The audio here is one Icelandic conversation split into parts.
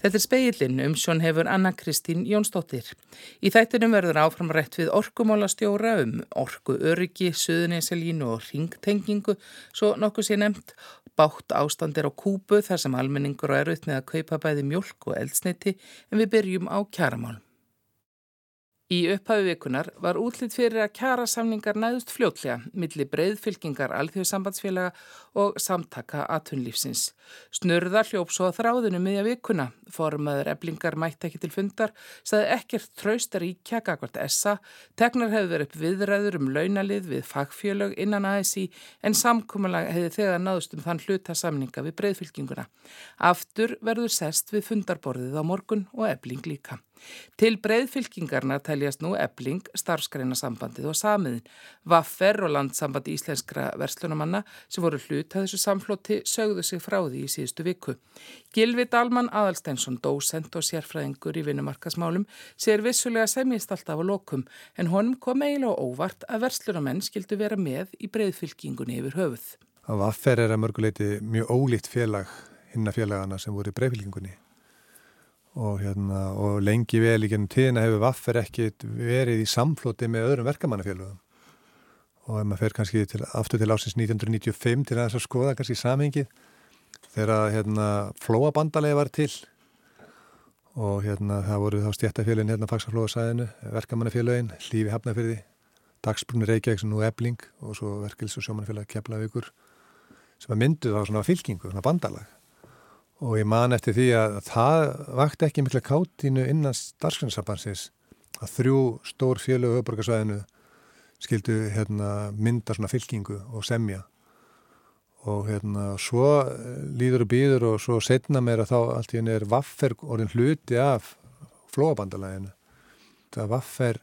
Þetta er speilin um sjón hefur Anna Kristín Jónsdóttir. Í þættinum verður áframrætt við orkumálastjóra um orku öryggi, suðuneselínu og ringtengingu, svo nokkuð sé nefnt. Bátt ástand er á kúpu þar sem almenningur og eruð með að kaupa bæði mjölk og eldsneiti en við byrjum á kjaramálum. Í upphafi vikunar var útlýtt fyrir að kjara samningar næðust fljótlega millir breyðfylkingar alþjóðsambandsfélaga og samtaka atunlífsins. Snurða hljóps svo að þráðinu miðja vikuna. Formaður eblingar mætti ekki til fundar, saði ekkert traustar í kjagakvart essa, tegnar hefði verið upp viðræður um launalið við fagfjölög innan ASI en samkúmulega hefði þegar náðust um þann hluta samninga við breyðfylkinguna. Aftur verður sest við fundarborðið á morgun og ebling líka. Til breyðfylkingarna teljast nú ebling, starfsgreinasambandið og samiðin. Vaffer og landsambandi íslenskra verslunumanna sem voru hlut að þessu samflóti sögðu sig frá því í síðustu viku. Gilvi Dalman Adalsteinsson, dósent og sérfræðingur í vinnumarkasmálum, sér vissulega semjist alltaf á lokum en honum kom eiginlega óvart að verslunumenn skildu vera með í breyðfylkingunni yfir höfuð. Vaffer er að mörguleiti mjög ólíkt félag hinna félagana sem voru í breyðfylkingunni og, hérna, og lengi vel í gennum tíðina hefur Vaffer ekki verið í samflóti með öðrum verkamannafélagum og ef maður fer kannski til, aftur til ásins 1995 til að skoða kannski samhengið þegar hérna, flóabandalegi var til. Og hérna það voru þá stjættafélagin hérna fagsaflóðasæðinu, verkamannafélagin Lífi Hafnafyrði, Dagsbrunni Reykjavík sem nú ebling og svo verkils og sjómannafélag Keflavíkur sem að myndu þá svona fylkingu, svona bandalag og ég man eftir því að það vakti ekki mikla káttinu innan starfsgrunnssambansins að þrjú stór fjölu höfburgarsvæðinu skildu hérna, mynda svona fylkingu og semja. Og hérna svo líður og býður og svo setna mér að þá allt í henni er vaffer orðin hluti af flóabandalæginu það vaffer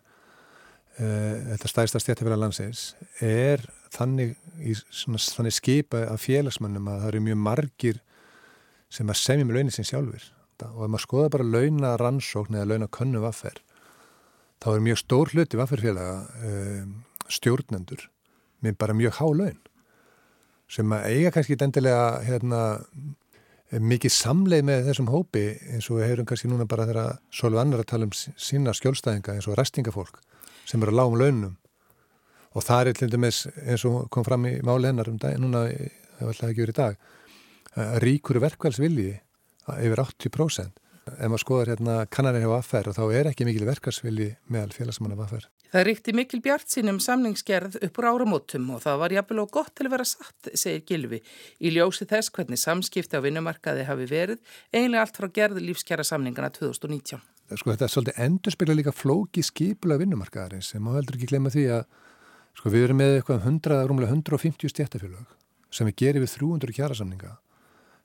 e, þetta stæðsta stjættafélag landsins er þannig, í, svona, þannig skipa af félagsmannum að það eru mjög margir sem að semja með launin sin sjálfur og ef maður skoða bara launa rannsókn eða launa könnu vaffer þá er mjög stór hluti vafferfélaga um, stjórnendur með bara mjög há laun sem að eiga kannski endilega hérna, mikið samleið með þessum hópi eins og við heyrum kannski núna bara þegar svolítið annar að tala um sína skjólstæðinga eins og restingafólk sem eru að lágum launum. Og það er eins og kom fram í máli hennar um dag, núna það var alltaf ekki verið í dag ríkur verkvælsvilji yfir 80%. Ef maður skoðar hérna kannanir hjá aðferð og þá er ekki mikil verkvælsvilji meðal félagsmann af aðferð. Það ríkti mikil bjart sínum samningsgerð uppur áramótum og það var jafnvel og gott til að vera satt, segir Gilvi, í ljósi þess hvernig samskipti á vinnumarkaði hafi verið, eiginlega allt frá gerð lífskjara samningana 2019. Sko þetta er svolítið endurspegla líka flóki skipula vinnumarkaðarins sem maður heldur ekki glemja því að sko við erum með eitthvað 100, rúmlega 150 stjættafélag sem við gerum við 300 kjara samninga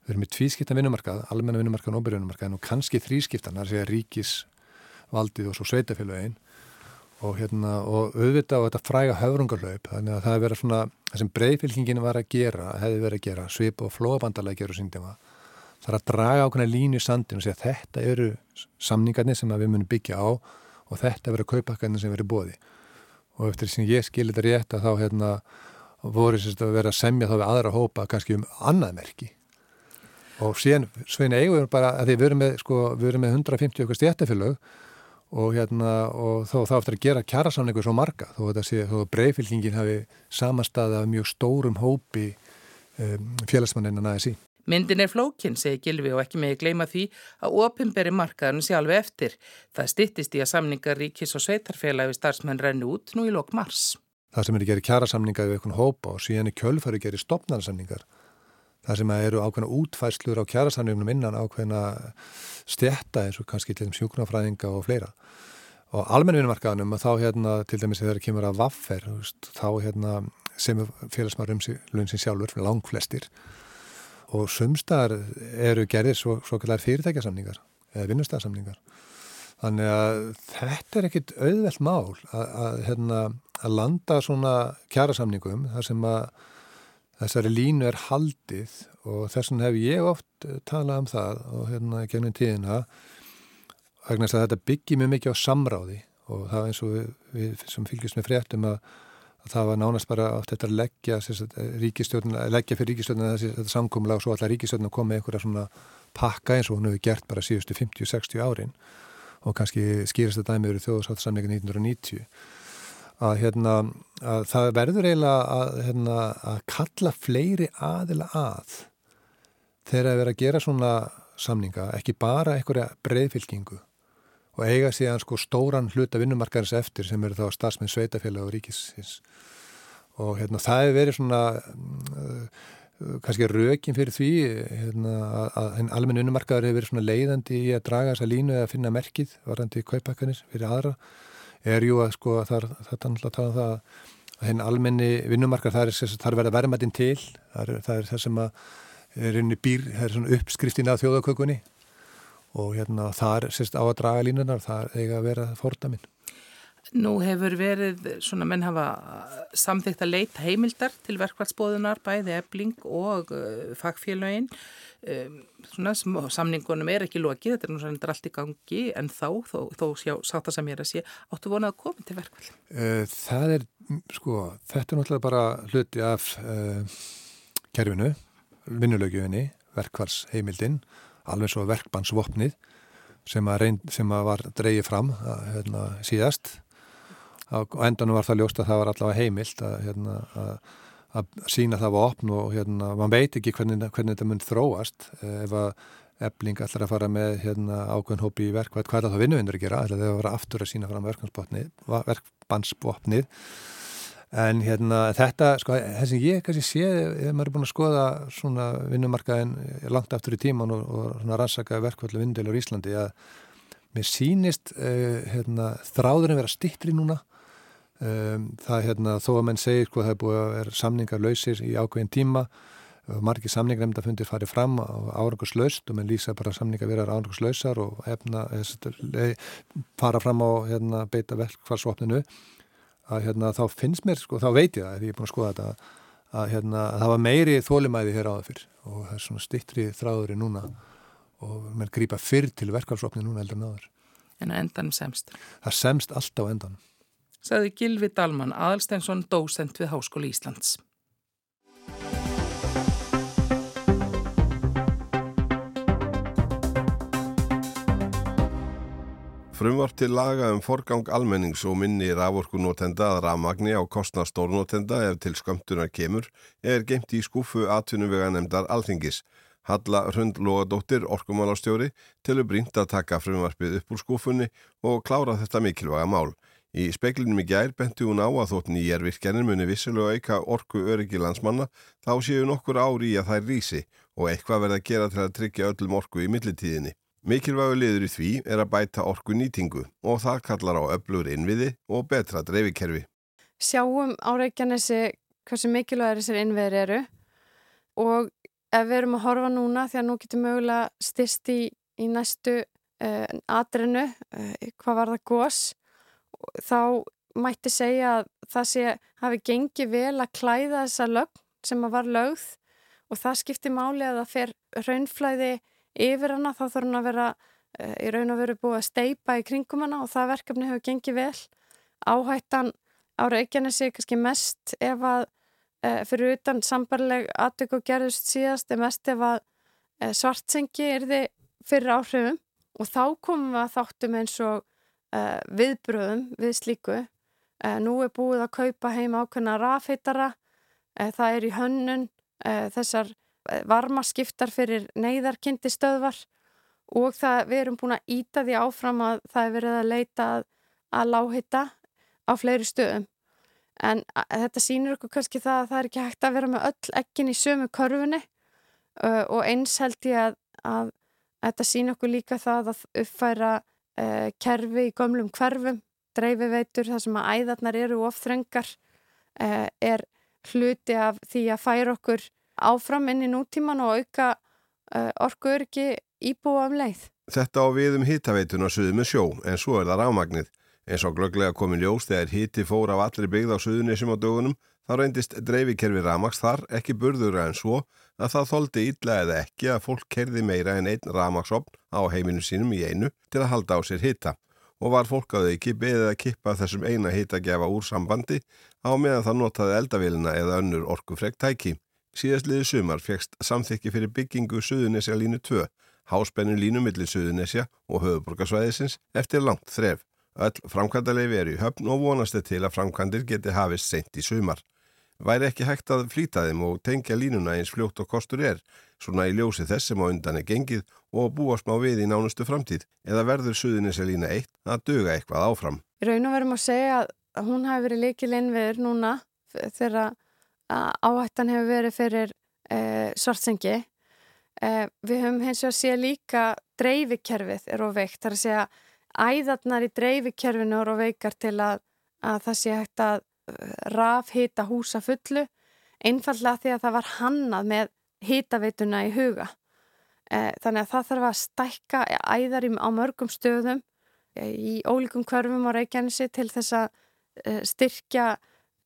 við erum með tvískiptan vinnumarkað, almenna vinnumarkað og óbyrjunmarkað og kannski þrískiptan, það er að segja ríkisvaldið og svo sveitafélagin og, hérna, og auðvita á þetta fræga höfrungarlaup, þannig að það er verið svona, það sem breyfylkingin var að gera, hefði verið að gera, svip og flóabandalega að gera síndima, það er að draga ákveðna línu í sandin og segja þetta eru samningarnir sem við munum byggja á og þetta verið kaupakkarnir sem verið bóði og eftir sem ég skilir þetta rétt að þá hérna, voru að vera að semja þá við aðra hópa kannski um annað merki og síðan svein eigum bara að því við erum með, sko, við erum með 150 okkar stjættafélög og hérna og þó þá eftir að gera kjærasamningu svo marga þó þetta sé þó breyfylkingin hafi samanstaða mjög stórum hópi um, félagsmanninn að næða sí. Myndin er flókin, segi Gilvi og ekki með að gleyma því að opimberi markaðan sé alveg eftir. Það stittist í að samningar ríkis og sveitarfélagi starfsmenn renni út nú í lok mars. Það sem er að gera kjærasamninga við einhvern hópa og síðan í kjölfari gerir stopnarsamningar Það sem eru ákveðna útfæslur á kjærasamlingum innan ákveðna stjætta eins og kannski til þeim sjúknarfræðinga og fleira. Og almenninmarkaðanum að þá hérna til dæmis þegar það kemur að vaffer þá hérna sem félagsmaður um lunsin sjálfur, lang flestir. Og sumstar eru gerðir svo, svo kallar fyrirtækjasamningar eða vinnustæðarsamningar. Þannig að þetta er ekkit auðvelt mál að, að, hérna, að landa svona kjærasamningum þar sem að þessari línu er haldið og þess vegna hef ég oft eh, talað um það og hérna gennum tíðina vegna að þetta byggir mjög mikið á samráði og það eins og við, við sem fylgjast með fréttum að, það var nánast bara átt eftir að leggja, leggja fyrir ríkistjórnuna þetta samkómulega og svo alltaf ríkistjórnuna kom með einhverja svona pakka eins og hún hefur gert bara síðustu 50-60 árin og kannski skýrast þetta dæmi verið þjóðsáttarsamleikin 1990 að, hérna, að það verður eiginlega að, hérna, að kalla fleiri aðila að þegar að vera að gera svona samninga, ekki bara einhverja breyðfylkingu og eiga síðan sko stóran hluta vinnumarkarins eftir sem eru þá starfsmenn sveitafélag og ríkisins. Og hérna það hefur verið svona uh, kannski rökin fyrir því hérna, að en almenn vinnumarkaður hefur verið svona leiðandi í að draga þessa línu eða finna merkið varandi kaupakkanir fyrir aðra er jú að sko það er náttúrulega að tala um það að henn almenni vinnumarkað það er þar verða verðmættin til það er það, er það sem að er unni býr, það er svona uppskriftin af þjóðakökunni og hérna það er sérst á að draga línunar, það eiga að vera fordaminn. Nú hefur verið svona menn hafa samþygt að leita heimildar til verkvælsbóðunar bæði ebling og uh, fagfélaginn um, svona samningunum er ekki lokið, þetta er svona allt í gangi en þá, þó, þó sjá sátt að sem ég er að sé, áttu vonað að koma til verkvæl? Uh, það er, sko, þetta er náttúrulega bara hluti af uh, kerfinu, vinnulögjöfinni, verkvælsheimildinn alveg svo verkbannsvopnið sem að, reynd, sem að var dreyið fram að, hérna, síðast og endanum var það ljóst að það var allavega heimilt að, hérna, að sína það var opn og hérna, man veit ekki hvernig, hvernig þetta mun þróast ef að ebling allar að fara með hérna, ákveðin hópi í verk, hvað er það þá vinnuvindur að gera, þegar það var aftur að sína fram verkbannsvopnið En hérna þetta, sko, þess að ég kannski sé, ef maður er búin að skoða svona vinnumarkaðin langt aftur í tíman og, og svona rannsaka verkvallu vindilur í Íslandi að mér sínist uh, hérna, þráðurinn vera stittri núna. Um, það hérna, þó að menn segir, sko, það er búið að vera samningar lausir í ákveðin tíma margir samningarnemnda fundir farið fram á árangurslaust og menn lýsa bara samningar vera árangurslausar og efna, fara fram á hérna, beita verkvallsvopninu að hérna, þá finnst mér, sko, þá veit ég það ef ég er búin að skoða þetta að, hérna, að það var meiri þólimæði hér áður fyrr og það er svona stittri þráður í núna og mér grýpa fyrr til verkvælsopni núna heldur en áður. En að endanum semst? Það semst alltaf endanum. Saði Gilvi Dalman, aðalstensson, dósent við Háskóli Íslands. Frumvart til laga um forgang almennings og minni raforkunótenda að rafmagni á kostna stórnótenda ef til skömmtunar kemur er geimt í skúfu atvinnuvega nefndar alþingis. Halla Hrund Lóadóttir, orkumálastjóri, tilur brínt að taka frumvarpið upp úr skúfunni og klára þetta mikilvæga mál. Í speklinum í gær benti hún á að þótt nýjarvirkjanir muni vissilega auka orku öryggi landsmanna þá séu nokkur ári í að þær rýsi og eitthvað verða að gera til að tryggja öllum orku í millitíðinni. Mikilvægu liður í því er að bæta orku nýtingu og það kallar á öflugur innviði og betra dreifikerfi. Sjáum á Reykjanesi hversu mikilvægur þessir innviðir eru og ef við erum að horfa núna því að nú getum mögulega styrst í, í næstu uh, atrinu, uh, hvað var það gós, þá mætti segja að það sé hafi gengið vel að klæða þessa lögn sem að var lögð og það skiptir máli að það fer raunflæði yfir hana þá þarf hann að vera uh, í raun og veru búið að steipa í kringum hana og það verkefni hefur gengið vel. Áhættan á Reykjanesi kannski mest ef að uh, fyrir utan sambarleg aðtök og gerðust síðast er mest ef að uh, svartsengi er þið fyrir áhrifum og þá komum við að þáttum eins og viðbröðum við slíku. Nú er búið að kaupa heim ákveðna rafheitara. Það er í hönnun þessar varmaskiptar fyrir neyðarkyndi stöðvar. Og það, við erum búin að íta því áfram að það er verið að leita að, að láhita á fleiri stöðum. En þetta sýnir okkur kannski það að það er ekki hægt að vera með öll ekkin í sömu körfunni. Uh, og eins held ég að, að þetta sýnir okkur líka það að uppfæra uh, kerfi í gömlum hverfum, dreifiveitur þar sem að æðarnar eru ofþrengar uh, er hluti af því að færa okkur áfram inn í nútíman og auka uh, orku öryggi íbúa um leið. Þetta á við um hittaveitun að suðu með sjó en svo er það rámagnið. Eins og glögglega komin ljós þegar hitti fór af allri byggð á suðunisum á dögunum þá reyndist dreifikerfi ramags þar ekki burðura en svo að það þóldi illa eða ekki að fólk kerði meira en einn ramagsopn á heiminu sínum í einu til að halda á sér hitta og var fólk að ekki beðið að kippa þessum eina hittagefa úr sambandi á meðan það notaði eldavélina eða önnur orkufregt tæki. Síðastliði sumar fegst samþykki fyrir byggingu Suðunesja línu 2, háspennu línu millir Suðunesja og höfuborgarsvæðisins eftir langt þref. Öll framkvæmdalegi er í höfn og vonast til að framkvæmdir geti hafist sent í sumar. Væri ekki hægt að flýta þeim og tengja línuna eins fljótt og kostur er, svona í ljósi þess sem á undan er gengið og búast má við í nánustu framtíð, eða verður Suðunesja lína 1 að döga eitthvað áfram. Raun og verum að segja að hún hafi verið líkil innviður núna þegar áhættan hefur verið fyrir e, svartsengi. E, við höfum hins vegar séð líka dreifikerfið er ofveikt, þar að segja æðarnar í dreifikerfinu er ofveikar til að, að það sé hægt að rafhita húsa fullu, einfallega því að það var hannað með hitaveituna í huga. E, þannig að það þarf að stækka æðar á mörgum stöðum e, í ólíkum hverfum á Reykjanesi til þess að Eh, styrkja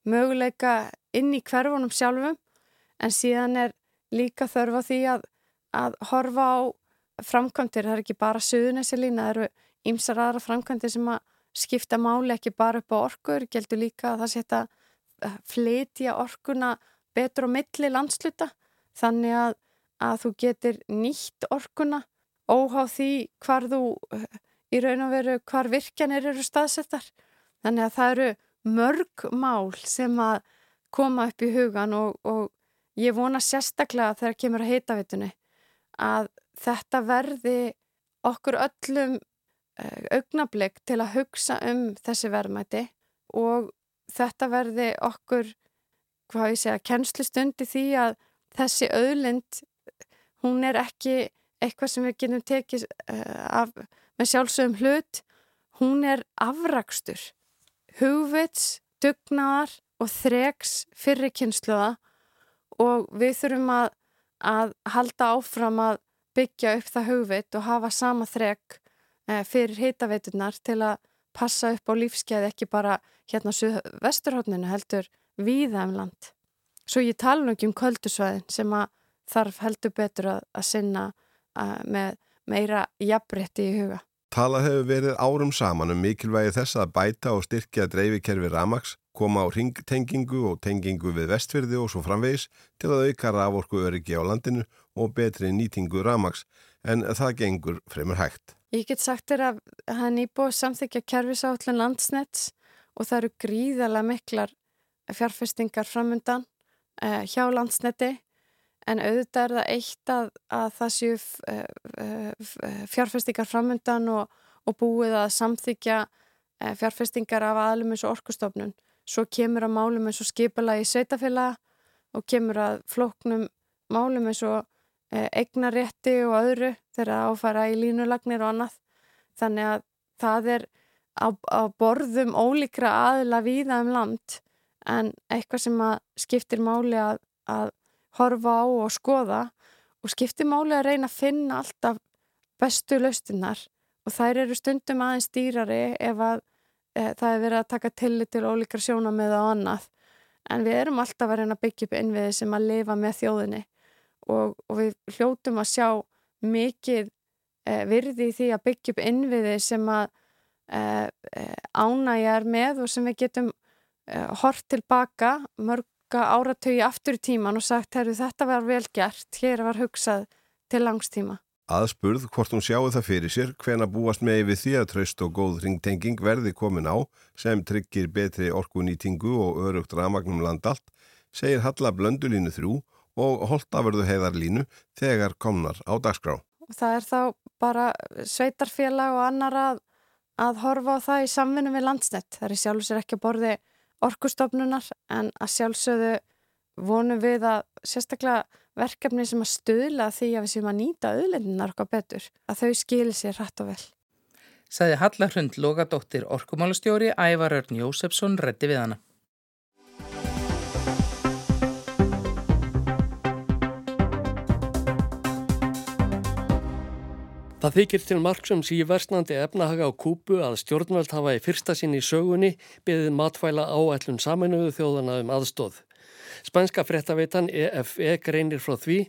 möguleika inn í hverfunum sjálfum en síðan er líka þörfa því að, að horfa á framkvæmtir, það er ekki bara suðunessilína, það eru ýmsar aðra framkvæmtir sem að skipta máli ekki bara upp á orkur, geldur líka að það setja eh, flytja orkuna betur á milli landsluta. Þannig að, að þú getur nýtt orkuna óhá því hvar þú í raun og veru hvar virkjanir eru staðsettar. Þannig að það eru mörg mál sem að koma upp í hugan og, og ég vona sérstaklega þegar kemur að heita vitunni að þetta verði okkur öllum augnablik til að hugsa um þessi verðmæti og þetta verði okkur, hvað ég segja, kennslustundi því að þessi auðlind, hún er ekki eitthvað sem við getum tekið uh, af, með sjálfsögum hlut, hún er afrakstur hugvits, dugnaðar og þreks fyrir kynsluða og við þurfum að, að halda áfram að byggja upp það hugvit og hafa sama þrek eh, fyrir hitaveitunar til að passa upp á lífskeiði ekki bara hérna vesturhóttinu heldur viða um land. Svo ég tala nú ekki um köldusvæðin sem að þarf heldur betur að, að sinna að, eh, með meira jafnrétti í huga. Talað hefur verið árum saman um mikilvægi þess að bæta og styrkja dreifikerfi Ramax, koma á ringtengingu og tengingu við vestfyrði og svo framvegis til að auka raforku öryggi á landinu og betri nýtingu Ramax, en það gengur fremur hægt. Ég get sagt þér að hann íbúið samþykja kerfisállin landsnets og það eru gríðarlega miklar fjárfestingar framundan eh, hjá landsneti en auðvitað er það eitt að, að það séu eh, eh, fjárfestingar framundan og, og búið að samþykja eh, fjárfestingar af aðlum eins og orkustofnun. Svo kemur að málum eins og skipala í sveitafélaga og kemur að flóknum málum eins og eignarétti og öðru þegar áfara í línulagnir og annað. Þannig að það er á, á borðum ólíkra aðla víða um land en eitthvað sem skiptir máli að, að horfa á og skoða og skipti máli að reyna að finna alltaf bestu laustinnar og þær eru stundum aðeins dýrari ef að e, það er verið að taka tillit til ólíkar sjóna með á annað. En við erum alltaf að reyna að byggja upp innviði sem að lifa með þjóðinni og, og við hljótum að sjá mikið e, virði í því að byggja upp innviði sem að e, e ánægjar með og sem við getum e, hort tilbaka mörg marga áratögi aftur í tíman og sagt, herru þetta var vel gert, hér var hugsað til langstíma. Aðspurð hvort hún sjáu það fyrir sér hvena búast með við því að tröst og góð ringtenging verði komin á sem tryggir betri orkunýtingu og örugt ramagnum landalt, segir Halla Blöndulínu þrjú og Holtaförðu heiðarlínu þegar komnar á dagskrá. Það er þá bara sveitarfélag og annar að, að horfa á það í samvinni við landsnett. Það er sjálfur sér ekki að borði orkustofnunar en að sjálfsögðu vonum við að sérstaklega verkefni sem að stöðla því að við séum að nýta auðlendinar okkar betur, að þau skilir sér hrætt og vel. Saði Hallahund Lógadóttir Orkumálastjóri Ævar Örn Jósefsson reddi við hana. Það þykir til marksums í versnandi efnahaga á kúpu að stjórnvöld hafa í fyrsta sinn í sögunni beðið matfæla áætlun saminuðu þjóðana um aðstóð. Spænska frettaveitan EFE greinir frá því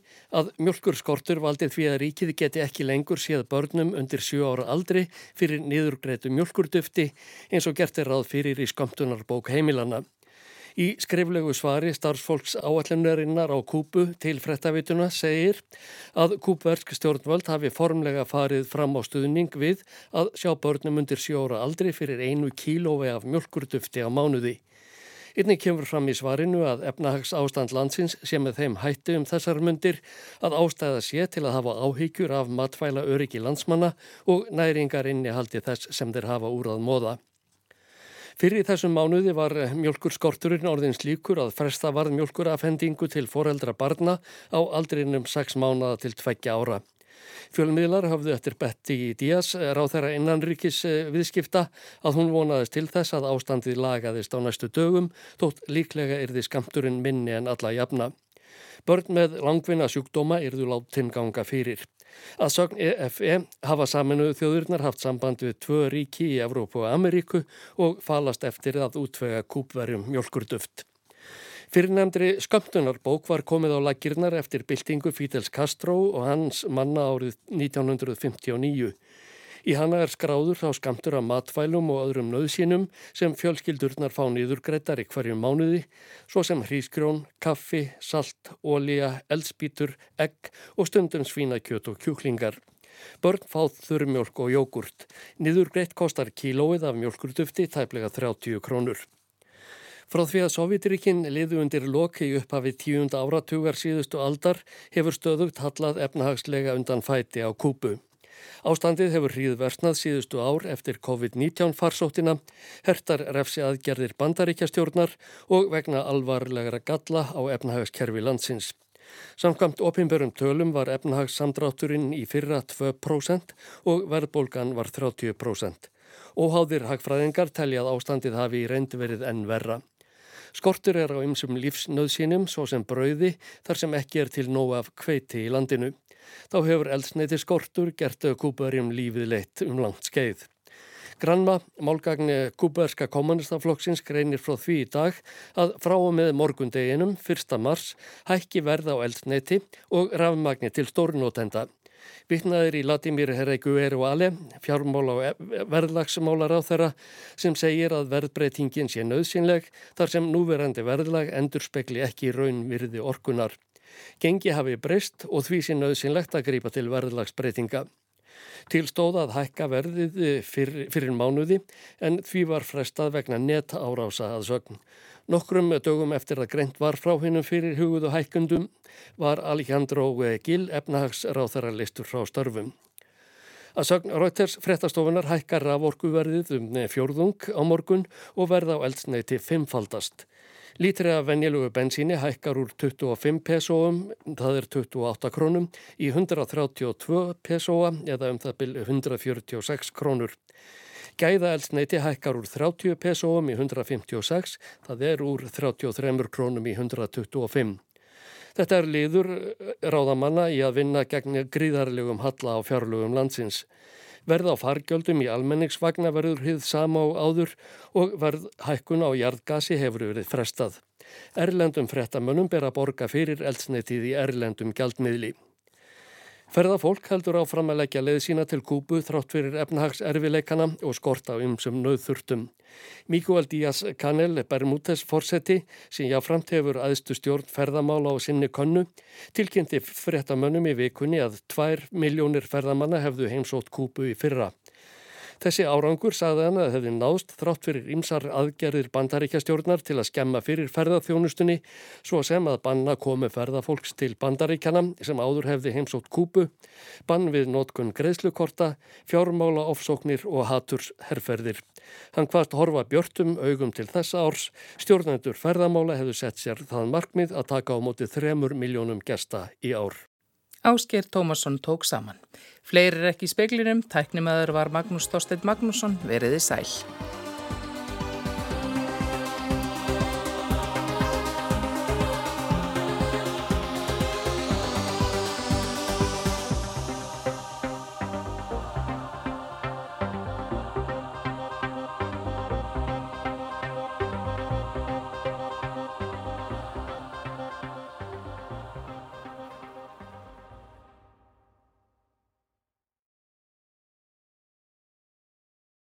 að mjölkurskortur valdið því að ríkið geti ekki lengur séð börnum undir 7 ára aldri fyrir niðurgreitu mjölkurdufti eins og gert er ráð fyrir í skamtunarbók heimilana. Í skriflegu svari starfsfólks áallunarinnar á Kúbu til frettavituna segir að kúbversk stjórnvöld hafi formlega farið fram á stuðning við að sjá börnum undir sjóra aldri fyrir einu kílói af mjölkurdufti á mánuði. Einnig kemur fram í svarinu að efnahags ástand landsins sé með þeim hættu um þessar myndir að ástæða sé til að hafa áhyggjur af matfæla öryggi landsmanna og næringar inni haldi þess sem þeir hafa úr að móða. Fyrir þessum mánuði var mjölkur skorturinn orðins líkur að fresta varð mjölkur afhendingu til foreldra barna á aldrinum 6 mánada til 2 ára. Fjölmiðlar hafðu eftir Betty Díaz ráð þeirra innanríkis eh, viðskipta að hún vonaðist til þess að ástandið lagaðist á næstu dögum þótt líklega því skamturinn minni en alla jafna. Börn með langvinna sjúkdóma erðu láttinn ganga fyrir. Að sögn EFE e hafa saminuðu þjóðurnar haft samband við tvö ríki í Evrópu og Ameríku og falast eftir að útvega kúpverjum mjölkurduft. Fyrirnefndri skömmtunarbók var komið á lakirnar eftir byltingu Fidels Castro og hans manna árið 1959. Í hana er skráður á skamtur af matfælum og öðrum nöðsínum sem fjölskyldurnar fá nýður greitar í hverjum mánuði, svo sem hrísgrjón, kaffi, salt, ólíja, eldspítur, egg og stundum svínakjöt og kjúklingar. Börn fáð þurrmjölk og jógurt. Nýður greitt kostar kílóið af mjölkurdufti tæplega 30 krónur. Frá því að Sovjetrikinn liðu undir loki upphafi tíunda áratugar síðustu aldar hefur stöðugt hallað efnahagslega undan fæti á kúpu. Ástandið hefur hríðversnað síðustu ár eftir COVID-19 farsóttina, hertar refsi aðgerðir bandaríkjastjórnar og vegna alvarlegra galla á efnahagskerfi landsins. Samkvæmt opimberum tölum var efnahagssamdrátturinn í fyrra 2% og verðbólgan var 30%. Óháðir hagfræðingar telja að ástandið hafi í reynd verið enn verra. Skortur er á ymsum lífsnöðsínum svo sem brauði þar sem ekki er til nóg af kveiti í landinu. Þá hefur eldsneiti skortur gert kúparjum lífið leitt um langt skeið. Granma, málgagni kúberska kommunistaflokksins greinir frá því í dag að frá og með morgundeginum 1. mars hækki verð á eldsneiti og rafmagni til stórnótenda. Vittnaður í Latimir Herregueru Ale, fjármála og verðlagsmálar á þeirra sem segir að verðbreytingin sé nöðsynleg þar sem núverandi verðlag endur spekli ekki raun virði orkunar. Gengi hafi breyst og því sé nöðsynlegt að grípa til verðlagsbreytinga. Tilstóða að hækka verðið fyrir, fyrir mánuði en því var frestað vegna netta árása að sögn. Nokkrum dögum eftir að greint var frá hinnum fyrir hugуðu hækkundum var Alejandro Gil efnahagsráþara listur frá störfum. Að sögn Reuters frettastofunar hækkar raforkuverðið um fjórðung á morgun og verða á eldsneiti fimmfaldast. Lítri af venjilugu bensíni hækkar úr 25 pesóum, það er 28 krónum, í 132 pesóa eða um það byrju 146 krónur. Gæðaelsneiti hækkar úr 30 pesóum í 156, það er úr 33 krónum í 125. Þetta er liður ráðamanna í að vinna gegn gríðarlegum halla á fjárlugum landsins. Verð á fargjöldum í almenningsvagna verður hið sama á áður og verð hækkun á jarðgasi hefur verið frestað. Erlendum frettamönnum ber að borga fyrir eldsneitið í erlendum gjaldmiðli. Ferðafólk heldur áfram að leggja leið sína til Kúbu þrátt fyrir efnahagserfileikana og skorta um sem nöðþurftum. Miguel Díaz Canel Bermútes Forsetti sem jáframt hefur aðstu stjórn ferðamála á sinni konnu tilkynnti fréttamönnum í vikunni að 2 miljónir ferðamanna hefðu heimsótt Kúbu í fyrra. Þessi árangur sagði hann að hefði náðst þrátt fyrir ymsar aðgerðir bandaríkjastjórnar til að skemma fyrir ferðarþjónustunni svo sem að banna komu ferðarfólks til bandaríkjana sem áður hefði heimsótt kúpu, bann við nótkunn greiðslukorta, fjármála ofsóknir og haturs herrferðir. Hann hvart horfa björtum augum til þessa árs, stjórnendur ferðamála hefðu sett sér það markmið að taka á móti þremur miljónum gesta í ár. Ásker Tómasson tók saman. Fleiri er ekki í speklinum, tæknimaður var Magnús Þorstein Magnússon, veriði sæl.